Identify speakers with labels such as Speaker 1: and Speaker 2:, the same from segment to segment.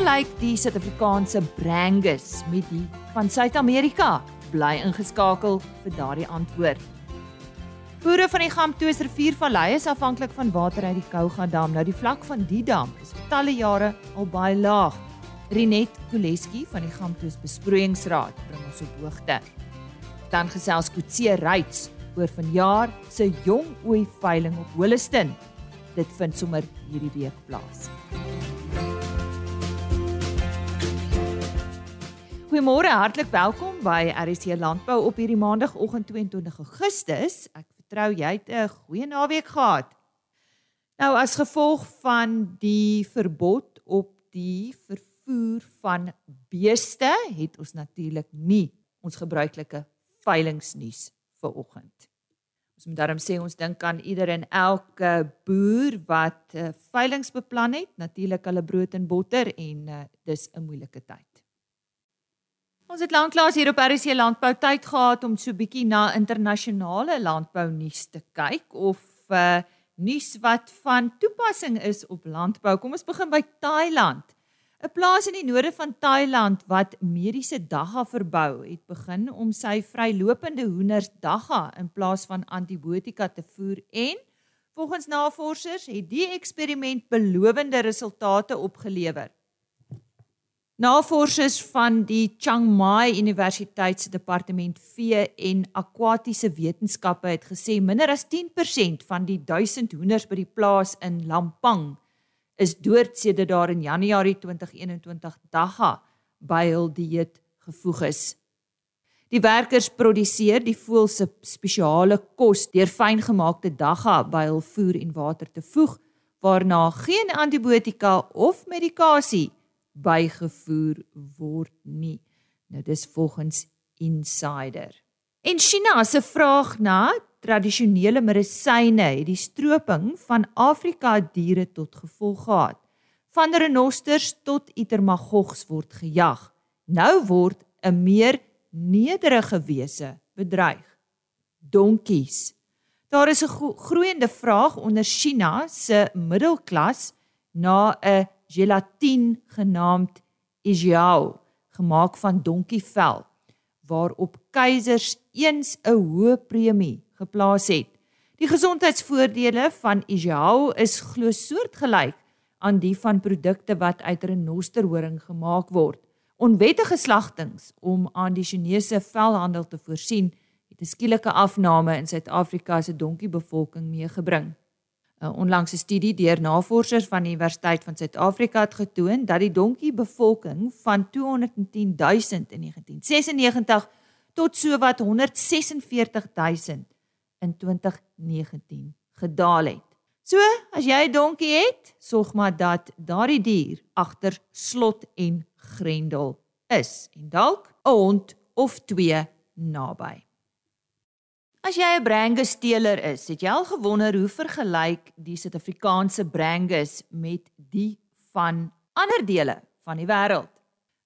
Speaker 1: vergelyk die Suid-Afrikaanse Brangus met die van Suid-Amerika? Bly ingeskakel vir daardie antwoord. Boere van die Gamtoos riviervallei is afhanklik van water uit die Kouga dam. Nou die vlak van die dam is vir talle jare al baie laag. Rinet Koleski van die Gamtoos Besproeiingsraad bring ons op hoogte. Dan gesels Kutse Ryds oor vanjaar se jong ooi veiling op Holliston. Dit vind sommer hierdie week plaas. Goeiemôre, hartlik welkom by RC Landbou op hierdie maandagooggend 22 Augustus. Ek vertrou jy het 'n goeie naweek gehad. Nou as gevolg van die verbod op die vervoer van beeste het ons natuurlik nie ons gebruikelike veilingnuus vir oggend. Ons moet daarom sê ons dink aan ieder en elke boer wat uh, veilings beplan het, natuurlik hulle brood en botter en uh, dis 'n moeilike tyd. Ons het lanklaas hier op RC Landbou tyd gehad om so bietjie na internasionale landbou nuus te kyk of uh nuus wat van toepassing is op landbou. Kom ons begin by Thailand. 'n Plaas in die noorde van Thailand wat mediese dagga verbou, het begin om sy vrylopende hoenders dagga in plaas van antibiotika te voer en volgens navorsers het die eksperiment belowende resultate opgelewer. Navorsers van die Chiang Mai Universiteit se departement vee en akwatiese wetenskappe het gesê minder as 10% van die 1000 hoenders by die plaas in Lampang is dood sedert daar in Januarie 2021 dagga by hul dieet gevoeg is. Die werkers produseer die voël se spesiale kos deur fyngemaakte dagga by hul voer en water te voeg waarna geen antibiotika of medikasie bygevoer word nie. Nou dis volgens Insider. En China se vraag na tradisionele medisyne het die stroping van Afrika diere tot gevolg gehad. Van renosters tot itermagogs word gejag. Nou word 'n meer nederige wese bedreig. Donkies. Daar is 'n groeiende vraag onder China se middelklas na 'n gelatine genaamd Ijiao, gemaak van donkievel, waarop keisers eens 'n hoë premie geplaas het. Die gesondheidsvoordele van Ijiao is glo soortgelyk aan die van produkte wat uit renosterhoring gemaak word. Onwettige slagtings om aan die Chinese velhandel te voorsien, het 'n skielike afname in Suid-Afrika se donkiebevolking meegebring. 'n onlangse studie deur navorsers van die Universiteit van Suid-Afrika het getoon dat die donkie bevolking van 210 000 in 1996 tot sowat 146 000 in 2019 gedaal het. So, as jy 'n donkie het, sorg maar dat daardie dier agter slot en grendel is en dalk 'n hond of twee naby. As jy 'n Brangus teeler is, het jy al gewonder hoe vergelyk die Suid-Afrikaanse Brangus met die van ander dele van die wêreld?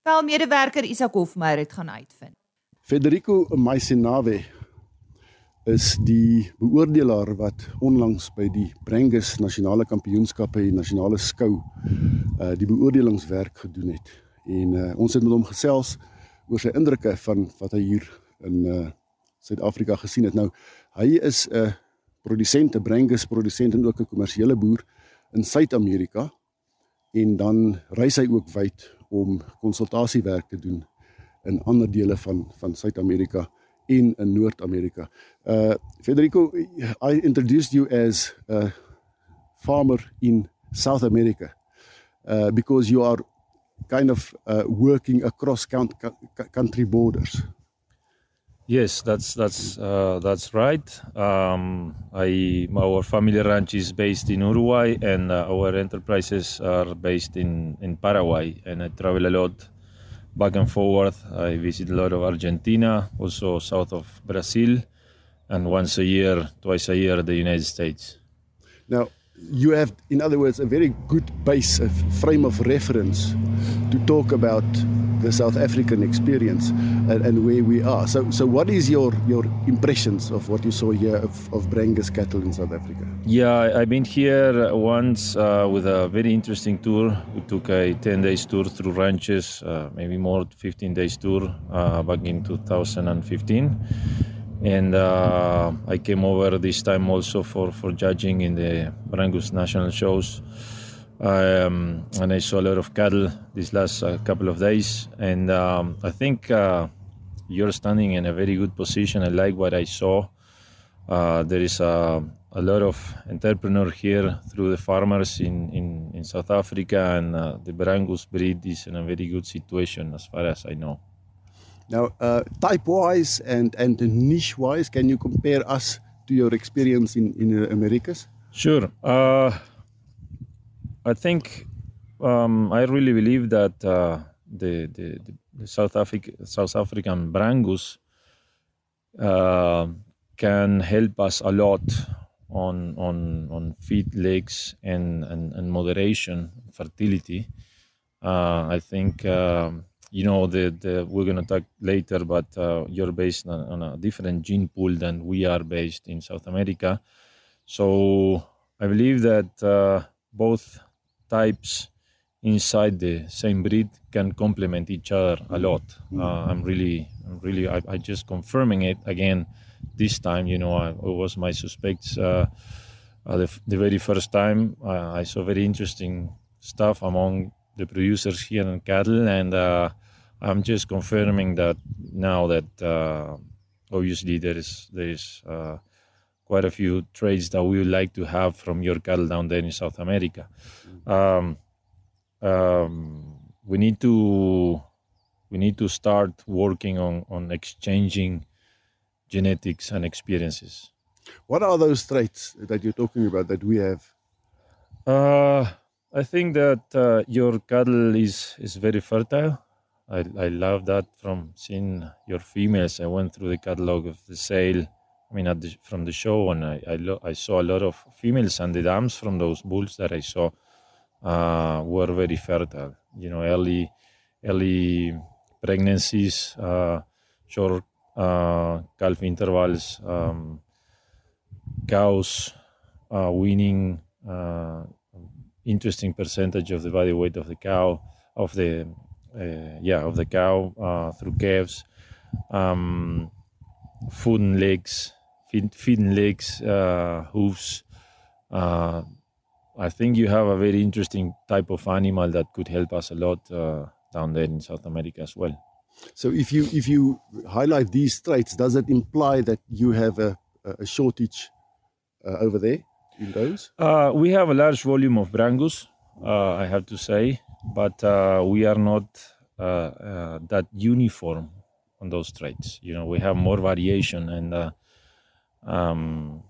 Speaker 1: Wel medewerker Isak Hofmeyer het gaan uitvind.
Speaker 2: Federico Maisenave is die beoordelaar wat onlangs by die Brangus Nasionale Kampioenskappe en Nasionale Skou uh die beoordelingswerk gedoen het. En uh ons het met hom gesels oor sy indrukke van wat hy hier in uh Suid-Afrika gesien het. Nou hy is 'n produsent, 'n Brangus produsent en ook 'n kommersiële boer in Suid-Amerika en dan reis hy ook wyd om konsultasiewerk te doen in ander dele van van Suid-Amerika en in Noord-Amerika. Uh Federico, I introduced you as a farmer in South America. Uh because you are kind of uh working across country borders.
Speaker 3: Yes, that's that's uh, that's right. Um, I our family ranch is based in Uruguay, and uh, our enterprises are based in in Paraguay. And I travel a lot back and forth. I visit a lot of Argentina, also south of Brazil, and once a year, twice a year, the United States.
Speaker 2: Now, you have, in other words, a very good base, a frame of reference to talk about the South African experience and, and, where we are. So, so what is your your impressions of what you saw here of, of Brangus cattle in South Africa?
Speaker 3: Yeah, I've been here once uh, with a very interesting tour. We took a 10 days tour through ranches, uh, maybe more 15 days tour uh, back in 2015. And uh, I came over this time also for, for judging in the Brangus national shows. Um, and I saw a lot of cattle these last uh, couple of days. And um, I think uh, you're standing in a very good position. I like what I saw. Uh, there is a, a, lot of entrepreneur here through the farmers in, in, in South Africa, and uh, the Brangus breed is in a very good situation as far as I know.
Speaker 2: Now, uh, type wise and, and niche wise, can you compare us to your experience in, in the Americas?
Speaker 3: Sure. Uh, I think um, I really believe that uh, the, the, the, South, South African Brangus uh, can help us a lot on on on feed legs and, and, and moderation fertility. Uh, I think um, you know the, the we're gonna talk later, but uh, you're based on, on, a different gene pool than we are based in South America. So I believe that uh, both types inside the same breed can complement each other a lot. Uh, I'm really, I'm really, I, I, just confirming it again this time. You know, I, it was my suspects uh, uh, the, the, very first time. Uh, I saw very interesting stuff among the producers here in cattle, and uh, I'm just confirming that now that uh, obviously there is there is quite a few traits that we would like to have from your cattle down there in South America. Um, um, we need to we need to start working on on exchanging genetics and experiences.
Speaker 2: What are those traits that you're talking about that we have?
Speaker 3: Uh, I think that uh, your cattle is is very fertile. I, I love that from seeing your females. I went through the catalog of the sale I mean, the, from the show, and I I, lo- I, saw a lot of females, and the dams from those bulls that I saw uh, were very fertile. You know, early early pregnancies, uh, short uh, calf intervals, um, cows uh, winning uh, interesting percentage of the body weight of the cow of the yeah of the cow through calves. Um, foot and legs feet, feet and legs, uh, hooves. Uh, I think you have a very interesting type of animal that could help us a lot uh, down there in South America as well.
Speaker 2: So, if you if you highlight these traits, does it imply that you have a, a shortage uh, over there in those?
Speaker 3: Uh, we have a large volume of Brangus, uh, I have to say, but we are not that uniform on those traits. You know, we have more variation and um,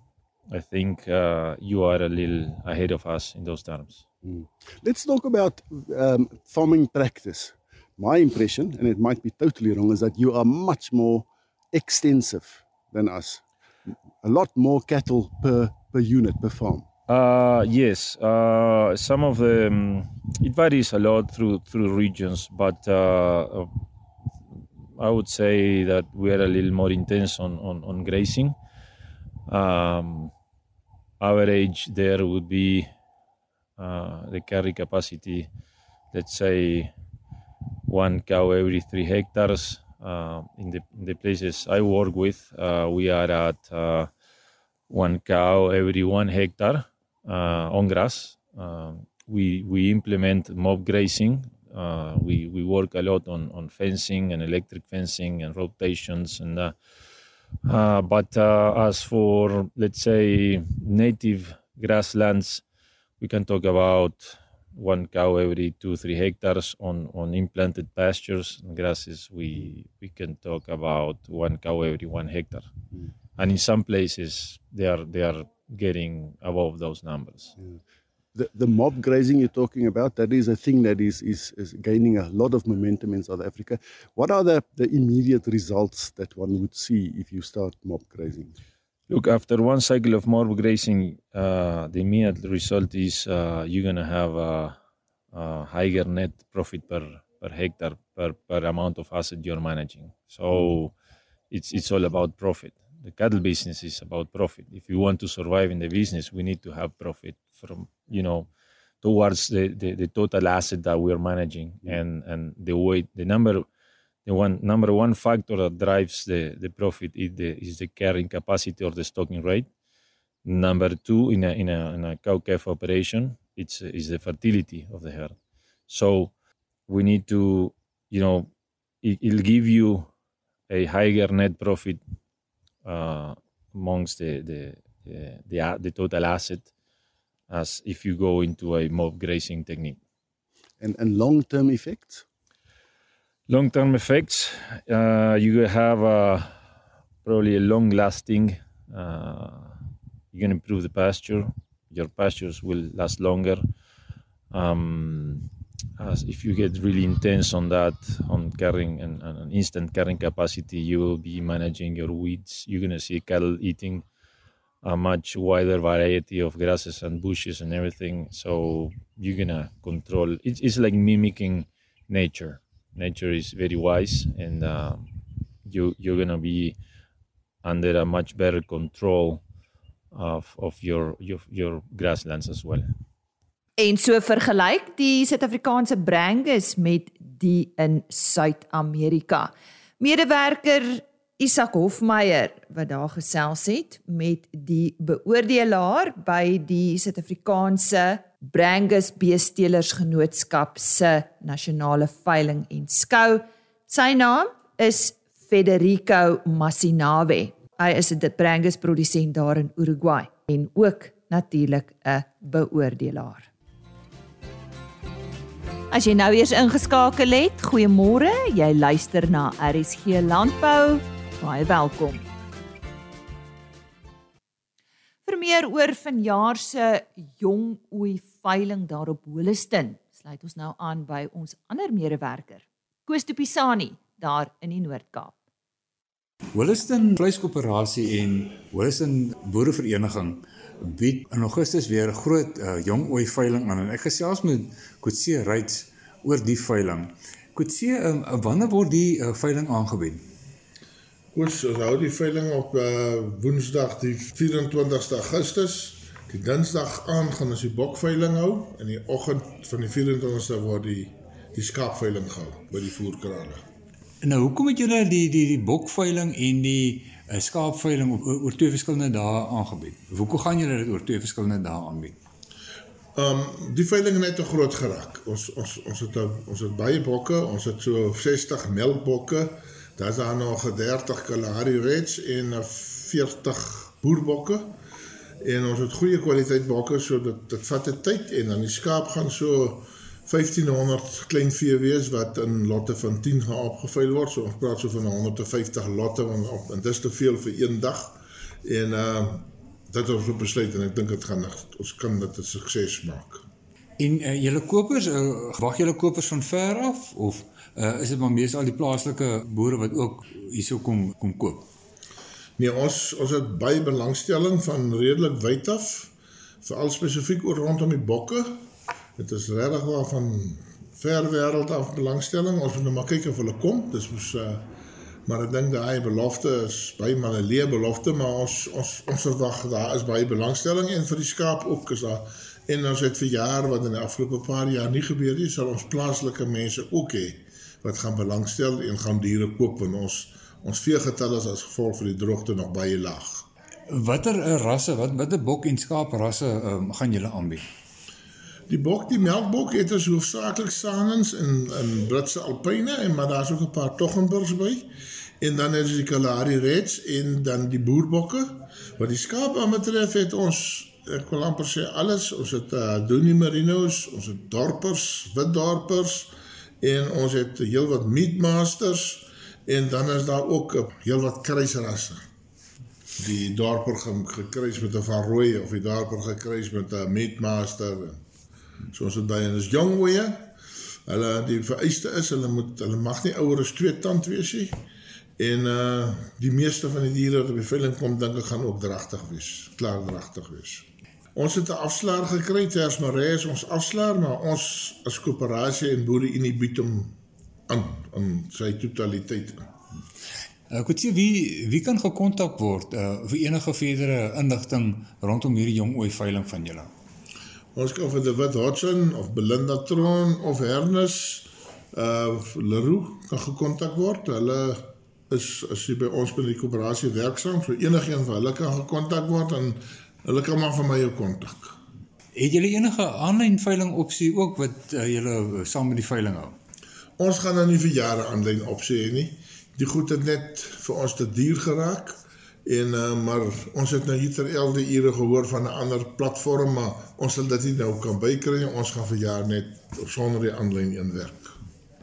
Speaker 3: I think uh, you are a little ahead of us in those terms. Mm.
Speaker 2: Let's talk about um, farming practice. My impression, and it might be totally wrong, is that you are much more extensive than us. A lot more cattle per per unit per farm.
Speaker 3: Uh, yes, uh, some of the um, it varies a lot through through regions, but uh, I would say that we are a little more intense on on, on grazing um, average there would be uh, the carry capacity, let's say one cow every three hectares. Uh, in, the, in the places I work with, uh, we are at uh, one cow every one hectare uh, on grass. Um, we we implement mob grazing. Uh, we we work a lot on on fencing and electric fencing and rotations and uh, but uh, as for, let's say, native grasslands, we can talk about one cow every two, three hectares on, on implanted pastures and grasses. We, we can talk about one cow every one hectare. Mm. And in some places, they are, they are getting above those numbers. Yeah
Speaker 2: the, the mob grazing you're talking about, that is a thing that is, is, is gaining a lot of momentum in South Africa. What are the, the immediate results that one would see if you start mob grazing?
Speaker 3: Look, after one cycle of mob grazing, uh, the immediate result is uh, you're going to have a, a, higher net profit per, per hectare per, per amount of asset you're managing. So it's it's all about profit. The cattle business is about profit. If you want to survive in the business, we need to have profit from you know towards the, the, the total asset that we are managing mm-hmm. and and the way the number the one number one factor that drives the, the profit is the is the carrying capacity or the stocking rate. Number two, in a in a, in a cow calf operation, it's is the fertility of the herd. So we need to, you know, it, will give you a higher net profit uh, amongst the the, the the the total asset as if you go into a mob grazing technique.
Speaker 2: And and long term effects.
Speaker 3: Long term effects, uh, you have uh, probably a long lasting. Uh, you can improve the pasture. Your pastures will last longer. Um, as if you get really intense on that, on carrying an instant carrying capacity, you will be managing your weeds. You're gonna see cattle eating a much wider variety of grasses and bushes and everything. So you're gonna control. It's, it's like mimicking nature. Nature is very wise, and uh, you you're gonna be under a much better control of of your your, your grasslands as well.
Speaker 1: En so vergelyk die Suid-Afrikaanse Brangus met die in Suid-Amerika. Medewerker Isak Hofmeyer wat daar gesels het met die beoordelaar by die Suid-Afrikaanse Brangus Beestelers Genootskap se nasionale veiling en skou. Sy naam is Federico Massinave. Hy is 'n Brangus produsent daar in Uruguay en ook natuurlik 'n beoordelaar. As jy nou eers ingeskakel het, goeiemôre. Jy luister na RSG Landbou. Baie welkom. Vir meer oor vanjaar se jong ooi veiling daar op Holliston, sluit ons nou aan by ons ander medewerker, Koos de Pisani daar in die Noord-Kaap.
Speaker 4: Holliston Vleiskoöperasie en Holliston Boerevereniging bied in Augustus weer 'n groot uh, jong ooi veiling aan en ek gesels met Kotse Ryds oor die veiling. Kotse, uh, wanneer word die uh, veiling aangebied?
Speaker 5: Ons hou die veiling op uh, Woensdag die 24ste Augustus. Die Dinsdag aan gaan ons die bokveiling hou en die oggend van die 24ste word die die skaapveiling gehou by die voerkrale.
Speaker 4: Nou, hoekom het julle die die die bokveiling en die 'n skaapveiling op oor twee verskillende dae aangebied. Hoekom gaan julle dit oor twee verskillende dae aanbied?
Speaker 5: Ehm um, die veiling het net te groot geraak. Ons ons ons het ons het baie bokke, ons het so 60 melkbokke. Daar's daar nog 30 Kalahari Reds en 40 boerbokke. En ons het goeie kwaliteit bokke so dit dit vat 'n tyd en dan die skaap gaan so 1500 klein vee wees wat in lotte van 10 gaan opgeveil word. So ons praat so van 150 lotte want op en dis te veel vir een dag. En uh dit het ons besluit en ek dink dit gaan ons kan dit 'n sukses maak.
Speaker 4: En uh, julle kopers, uh, wag julle kopers van ver af of uh, is dit maar meestal al die plaaslike boere wat ook hierso kom kom koop?
Speaker 5: Nee, ons ons het baie belangstelling van redelik wyd af, veral spesifiek oor rondom die bokke Dit is regtig waar van ver wêreld af belangstelling. Ons moet nou maar kyk of hulle kom. Dis mos uh maar ek dink daai belofte is baie maar 'n leë belofte, maar ons ons ons verwag daar is baie belangstelling en vir die skaap ook is daar en ons het vir jare wat in die afgelope paar jaar nie gebeur nie, sal ons plaaslike mense ook hê wat gaan belangstel en gaan diere koop want ons ons veegetalle is as gevolg van die droogte nog baie laag.
Speaker 4: Watter uh, rasse, wat watter bok en skaap rasse um, gaan julle aanbied?
Speaker 5: Die bok, die melkbok het ons hoofsaaklik Sanens in in Britse Alpyne en maar daar's ook 'n paar Toggenburgs by. En dan is die Kalahari Reds en dan die boerbokke. Wat die skaap aanbetref het ons ek wil amper sê alles. Ons het uh, Donie Merinos, ons het dorpers, wit dorpers en ons het heelwat meatmasters en dan is daar ook heelwat kruisrasse. Die dorper gekruis met 'n van rooi of die dorper gekruis met 'n meatmaster en So ons het baie en is jong oeye. Hulle die vereiste is hulle moet hulle mag nie ouer as 2 tand wees nie. En uh die meeste van die diere wat op die veiling kom dink ek gaan ook dragtig wees, klaar dragtig wees. Ons het 'n afslaer gekry, Tersmaree is ons afslaer, maar ons as koöperasie en boere bied hom aan in sy totaliteit.
Speaker 4: Ek uh, sê wie wie kan gekontak word uh, vir enige verdere inligting rondom hierdie jong ooi veiling van julle?
Speaker 5: Ons kan vir David Hodgson of Belinda Tron of Hernes uh Leroux kan gekontak word. Hulle is as jy by ons by die koöperasie werksaam, so enigiemand van hulle kan gekontak word en hulle kan maar vir my jou kontak.
Speaker 4: Het julle enige aanlyn veiling opsie ook wat uh, julle uh, saam met die veiling hou?
Speaker 5: Ons gaan nou nie vir jare aanlyn opsie hê nie. Die goed het net vir ons te duur geraak. En uh, maar ons het nou hier ter elde ure gehoor van 'n ander platform, maar ons sal dit nie nou kan bykry nie. Ons gaan vir jaar net sonder die aanlyn een werk.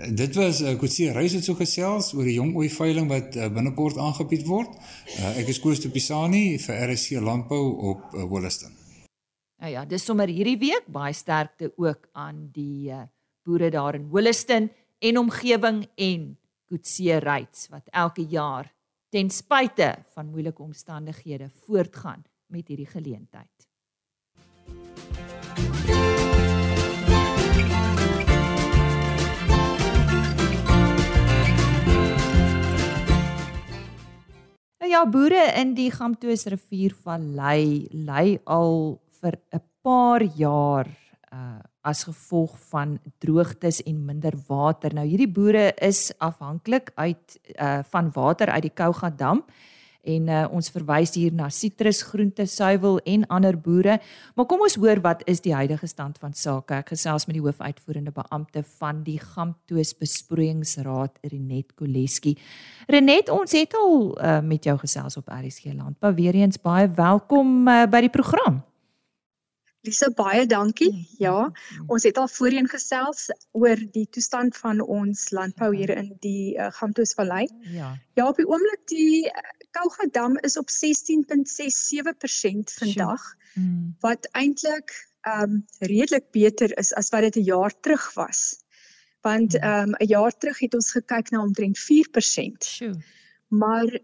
Speaker 4: Dit was ek het sien reis het so gesels oor die jong ooi veiling wat uh, binnekort aangebied word. Uh, ek is Koos de Pisani vir RSC Landbou op uh, Wollaston.
Speaker 1: Nou ja, dis sommer hierdie week baie sterkte ook aan die uh, boere daar in Wollaston en omgewing en Kutse Rights wat elke jaar ten spyte van moeilike omstandighede voortgaan met hierdie geleentheid. Nou ja, boere in die Gamtoos riviervallei lê al vir 'n paar jaar uh as gevolg van droogtes en minder water. Nou hierdie boere is afhanklik uit uh van water uit die Kouga dam en uh, ons verwys hier na sitrusgroente, suiwel en ander boere. Maar kom ons hoor wat is die huidige stand van sake. Ek gesels met die hoofuitvoerende beampte van die Gamtoos Besproeiingsraad, Renet Koleski. Renet, ons het al uh, met jou gesels op RSG Landbou. Weereens baie welkom uh, by die program.
Speaker 6: Lisa baie dankie. Mm, ja, mm, mm. ons het al voorheen gesels oor die toestand van ons landbou hier in die uh, Gamtoos Vallei. Ja. Ja, op die oomblik die uh, Kouga dam is op 16.67% vandag mm. wat eintlik um redelik beter is as wat dit 'n jaar terug was. Want um 'n jaar terug het ons gekyk na omtrent 4%. Sjoe. Maar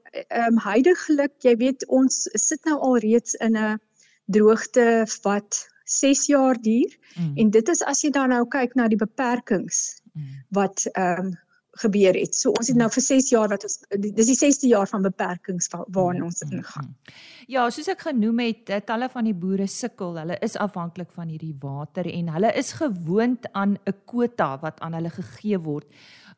Speaker 6: um heidaglik, jy weet ons sit nou al reeds in 'n droogte wat 6 jaar duur mm. en dit is as jy dan nou kyk na die beperkings mm. wat ehm um, gebeur het. So ons het nou vir 6 jaar wat ons dis die 6ste jaar van beperkings waarin ons mm, ingaan.
Speaker 1: Ja, soos ek genoem het, eh, talle van die boere sukkel. Hulle is afhanklik van hierdie water en hulle is gewoond aan 'n kwota wat aan hulle gegee word.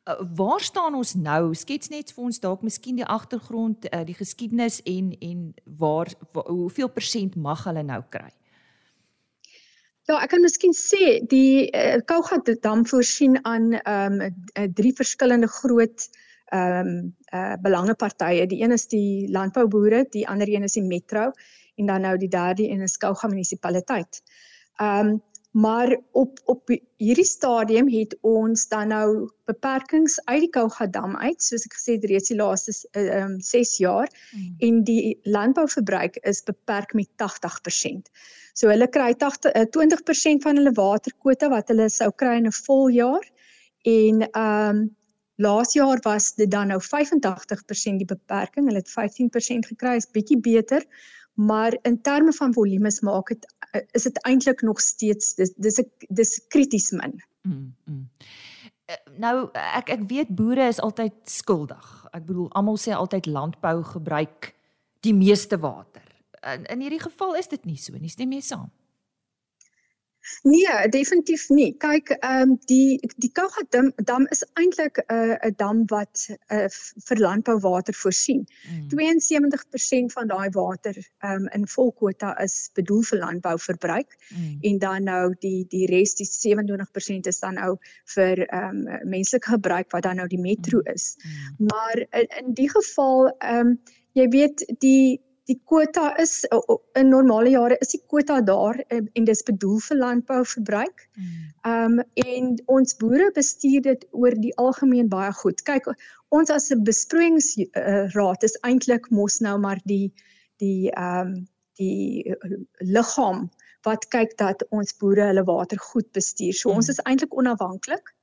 Speaker 1: Uh, waar staan ons nou? Skets net vir ons dalk miskien die agtergrond, uh, die geskiedenis en en waar, waar hoeveel persent mag hulle nou kry?
Speaker 6: Ja, ek kan miskien sê die uh, Kouga dam voorsien aan ehm um, uh, drie verskillende groot ehm um, uh, belangepartye. Die een is die landbouboere, die ander een is die metro en dan nou die derde een is Kouga munisipaliteit. Ehm um, Maar op op hierdie stadium het ons dan nou beperkings uit die Kouga dam uit, soos ek gesê het reeds die laaste ehm um, 6 jaar mm. en die landbouverbruik is beperk met 80%. So hulle kry 80 20% eh, van hulle waterkwota wat hulle sou kry in 'n voljaar en ehm um, laas jaar was dit dan nou 85% die beperking. Hulle het 15% gekry, is bietjie beter maar in terme van volumes maak dit eh, is dit eintlik nog steeds dis dis dis krities min. Mm, mm.
Speaker 1: Eh, nou ek ek weet boere is altyd skuldig. Ek bedoel almal sê altyd landbou gebruik die meeste water. In in hierdie geval is dit nie so nie, stem jy saam?
Speaker 6: Nee, definitief nie. Kyk, ehm um, die die Kouga dam, dam is eintlik 'n uh, 'n dam wat uh, vir landbouwater voorsien. Mm. 72% van daai water ehm um, in volkwota is bedoel vir landbouverbruik mm. en dan nou die die res die 27% is dan nou vir ehm um, menslike gebruik wat dan nou die metro mm. is. Mm. Maar in, in die geval ehm um, jy weet die die kwota is in normale jare is die kwota daar en, en dis bedoel vir landbouverbruik. Hmm. Ehm um, en ons boere bestuur dit oor die algemeen baie goed. Kyk, ons as 'n besproeiingsraad is eintlik mos nou maar die die ehm um, die uh, liggaam wat kyk dat ons boere hulle water goed bestuur. So ons hmm. is eintlik onafhanklik.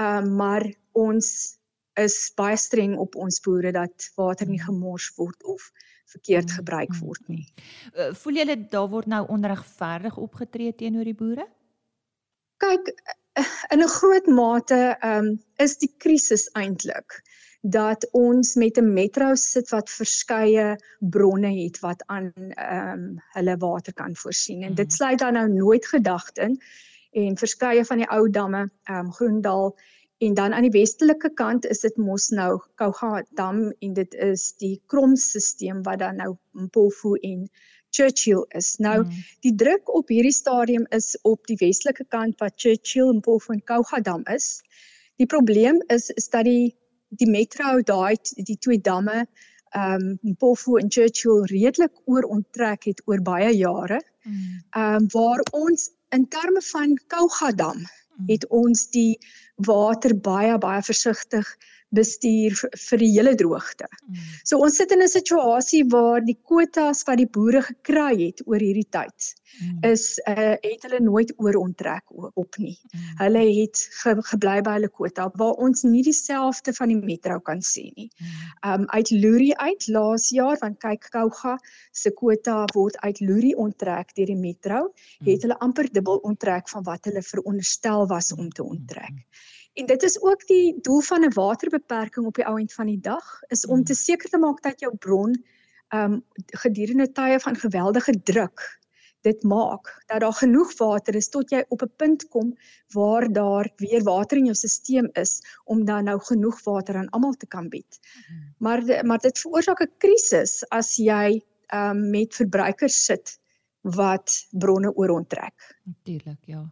Speaker 6: Ehm um, maar ons is baie streng op ons boere dat water nie hmm. gemors word of verkeerd mm, gebruik mm, word nie.
Speaker 1: Uh, voel julle daar word nou onregverdig opgetree teenoor die boere?
Speaker 6: Kyk, in 'n groot mate um, is die krisis eintlik dat ons met 'n metro sit wat verskeie bronne het wat aan ehm um, hulle water kan voorsien en dit mm. sluit dan nou nooit gedagte in en verskeie van die ou damme ehm um, Groendal en dan aan die westelike kant is dit mos nou Kouga dam en dit is die kromstelsel wat dan nou Mpofu en Churchill is. Nou mm. die druk op hierdie stadium is op die westelike kant wat Churchill en Mpofu en Kouga dam is. Die probleem is is dat die die metro daai die twee damme ehm um, Mpofu en Churchill redelik oorontrek het oor baie jare. Mm. Ehm um, waar ons in terme van Kouga dam mm. Het ons die water baie baie versigtig bestuur vir, die hele droogte. Mm. So ons sit in 'n situasie waar die kwotas wat die boere gekry het oor hierdie tyd mm. is uh het hulle nooit oorontrek op nie. Mm. Hulle het ge, gebly by hulle kwota waar ons nie dieselfde van die metro kan sê nie. Mm. Um uit Luri uit laas jaar want kyk Kouga se kwota word uit Luri onttrek deur die metro, mm. het hulle amper dubbel onttrek van wat hulle veronderstel was om te onttrek. Mm. En dit is ook die doel van 'n waterbeperking op die ou end van die dag is om te mm. seker te maak dat jou bron ehm um, gedurende tye van geweldige druk dit maak dat daar genoeg water is tot jy op 'n punt kom waar daar weer water in jou stelsel is om dan nou genoeg water aan almal te kan bied. Mm. Maar maar dit veroorsaak 'n krisis as jy ehm um, met verbruikers sit wat bronne oorontrek.
Speaker 1: Natuurlik, ja.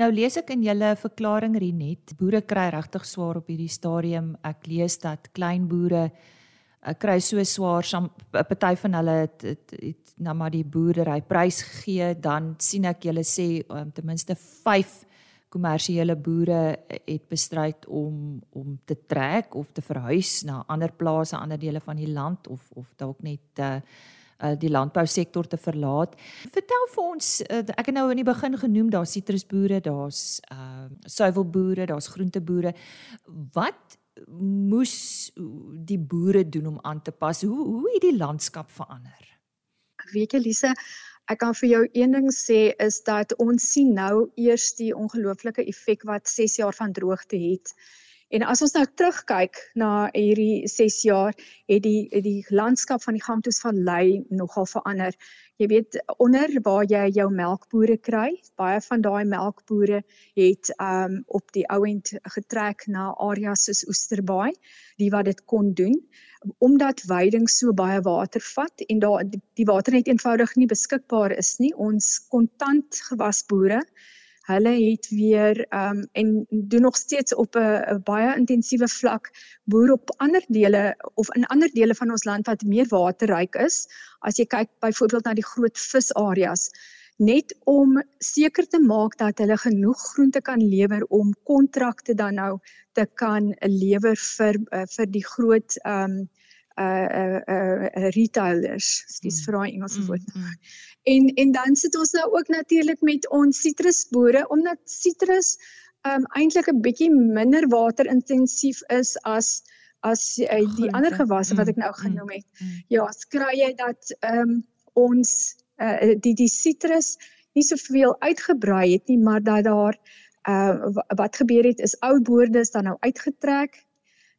Speaker 1: Nou lees ek in julle verklaring Renet, boere kry regtig swaar op hierdie stadium. Ek lees dat klein boere uh, kry so swaar, 'n party van hulle het, het, het nou maar die boerdery prys gegee, dan sien ek julle sê um, ten minste 5 kommersiële boere het bestryd om om te trek of te verhuis na ander plase, ander dele van die land of of dalk net uh, uh, die landbousektor te verlaat. Vertel vir ons, uh, ek het nou in die begin genoem daar's sitrusboere, daar's uh suiwelboere, daar's groenteboere. Wat moes die boere doen om aan te pas? Hoe hoe het die landskap verander?
Speaker 6: Weet jy Lise, ek kan vir jou een ding sê is dat ons sien nou eers die ongelooflike effek wat 6 jaar van droogte het. En as ons nou terugkyk na hierdie 6 jaar, het die het die landskap van die Gamtoes Vallei nogal verander. Jy weet onder waar jy jou melkbore kry, baie van daai melkbore het um op die ouend getrek na areas soos Oesterbaai, die wat dit kon doen omdat veiding so baie water vat en daar die water net eenvoudig nie beskikbaar is nie. Ons kontant gewasboere hulle het weer um en doen nog steeds op 'n baie intensiewe vlak boer op ander dele of in ander dele van ons land wat meer waterryk is. As jy kyk byvoorbeeld na die groot visareas net om seker te maak dat hulle genoeg groente kan lewer om kontrakte dan nou te kan lewer vir uh, vir die groot um uh uh, uh retailers, skus vir daai Engelse mm, woord. Mm, mm. En en dan sit ons nou ook natuurlik met ons sitrusboere omdat sitrus um eintlik 'n bietjie minder waterintensief is as as uh, die ander gewasse wat ek nou genoem het. Mm, mm. Ja, skry jy dat um ons uh die die sitrus nie soveel uitgebrei het nie, maar dat daar uh wat gebeur het is ou boorde is dan nou uitgetrek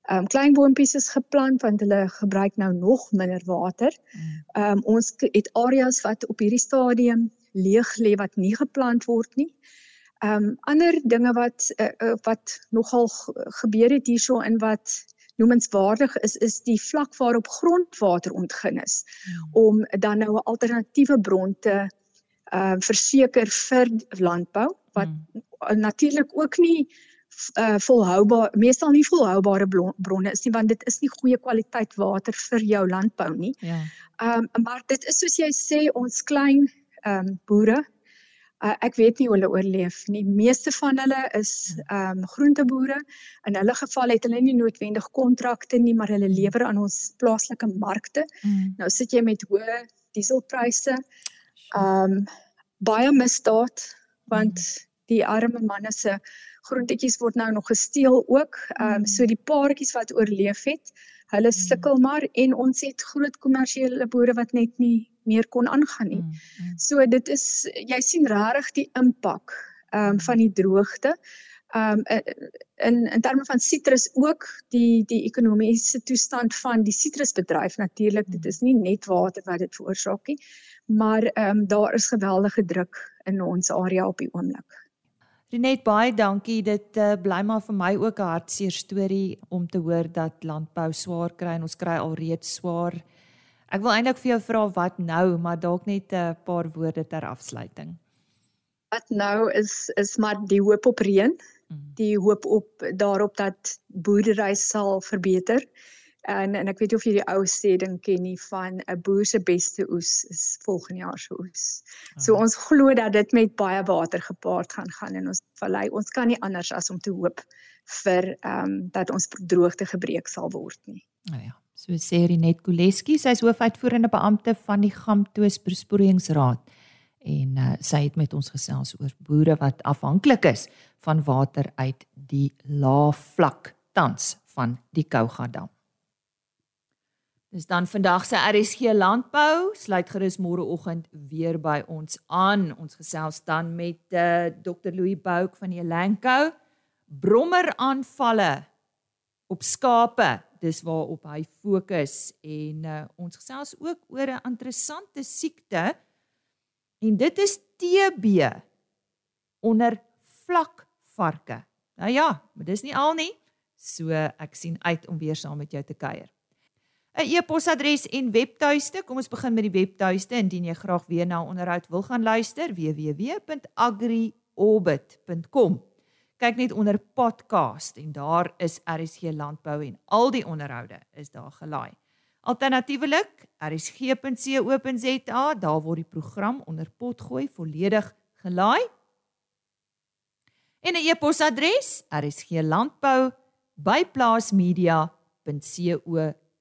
Speaker 6: Ehm um, klein boontjies is geplant want hulle gebruik nou nog minder water. Mm. Ehm um, ons het areas wat op hierdie stadium leeg lê wat nie geplant word nie. Ehm um, ander dinge wat uh, uh, wat nogal gebeur het hierso in wat noemenswaardig is is die vlak waarop grondwater ontgin is mm. om dan nou 'n alternatiewe bron te ehm uh, verseker vir landbou wat mm. natuurlik ook nie uh volhoubaar meestal nie volhoubare bronne is nie want dit is nie goeie kwaliteit water vir jou landbou nie. Ja. Um maar dit is soos jy sê ons klein um boere uh, ek weet nie hoe hulle oorleef nie. Meeste van hulle is um groenteboere. In hulle geval het hulle nie noodwendig kontrakte nie, maar hulle lewer aan ons plaaslike markte. Mm. Nou sit jy met hoë dieselpryse. Um baie misdaad want mm. Die arme manne se groentetjies word nou nog gesteel ook. Ehm um, so die paartjies wat oorleef het, hulle mm. sukkel maar en ons het groot kommersiële boere wat net nie meer kon aangaan nie. Mm. So dit is jy sien regtig die impak ehm um, van die droogte. Ehm um, in in terme van sitrus ook die die ekonomiese toestand van die sitrusbedryf natuurlik dit is nie net water wat dit veroorsaak nie maar ehm um, daar is geweldige druk in ons area op die oomblik.
Speaker 1: Renet baie dankie. Dit uh, bly maar vir my ook 'n hartseer storie om te hoor dat landbou swaar kry en ons kry alreeds swaar. Ek wil eintlik vir jou vra wat nou, maar dalk net 'n paar woorde ter afsluiting.
Speaker 6: Wat nou is is maar die hoop op reën, mm. die hoop op daarop dat boerdery sal verbeter. En en ek weet of jy die ou sê ding ken nie van 'n boer se beste oes is volgende jaar se oes. So oh. ons glo dat dit met baie water gepaard gaan gaan in ons vallei. Ons kan nie anders as om te hoop vir ehm um, dat ons droogte gebreek sal word nie.
Speaker 1: Nou ja, so sê Renet Koleski, sy is hoofuitvoerende beampte van die Gamtoos Besproeiingsraad en uh, sy het met ons gesels oor boere wat afhanklik is van water uit die lae vlak tans van die Kouga dam. Dis dan vandag se RSG landbou sluit gerus môreoggend weer by ons aan. Ons gesels dan met uh, eh, Dr Louis Bouk van Elanco. Brommer aanvalle op skape. Dis waarop hy fokus en uh, ons gesels ook oor 'n interessante siekte en dit is TB onder vlakvarke. Nou ja, maar dis nie al nie. So ek sien uit om weer saam met jou te kuier. 'n e-posadres en webtuiste. Kom ons begin met die webtuiste indien jy graag weer na onderhoud wil gaan luister www.agriorbit.com. Kyk net onder podcast en daar is RSG landbou en al die onderhoude is daar gelaai. Alternatiefelik rsg.co.za, daar word die program onder potgooi volledig gelaai. En 'n e-posadres rsglandbou@plaasmedia.co.za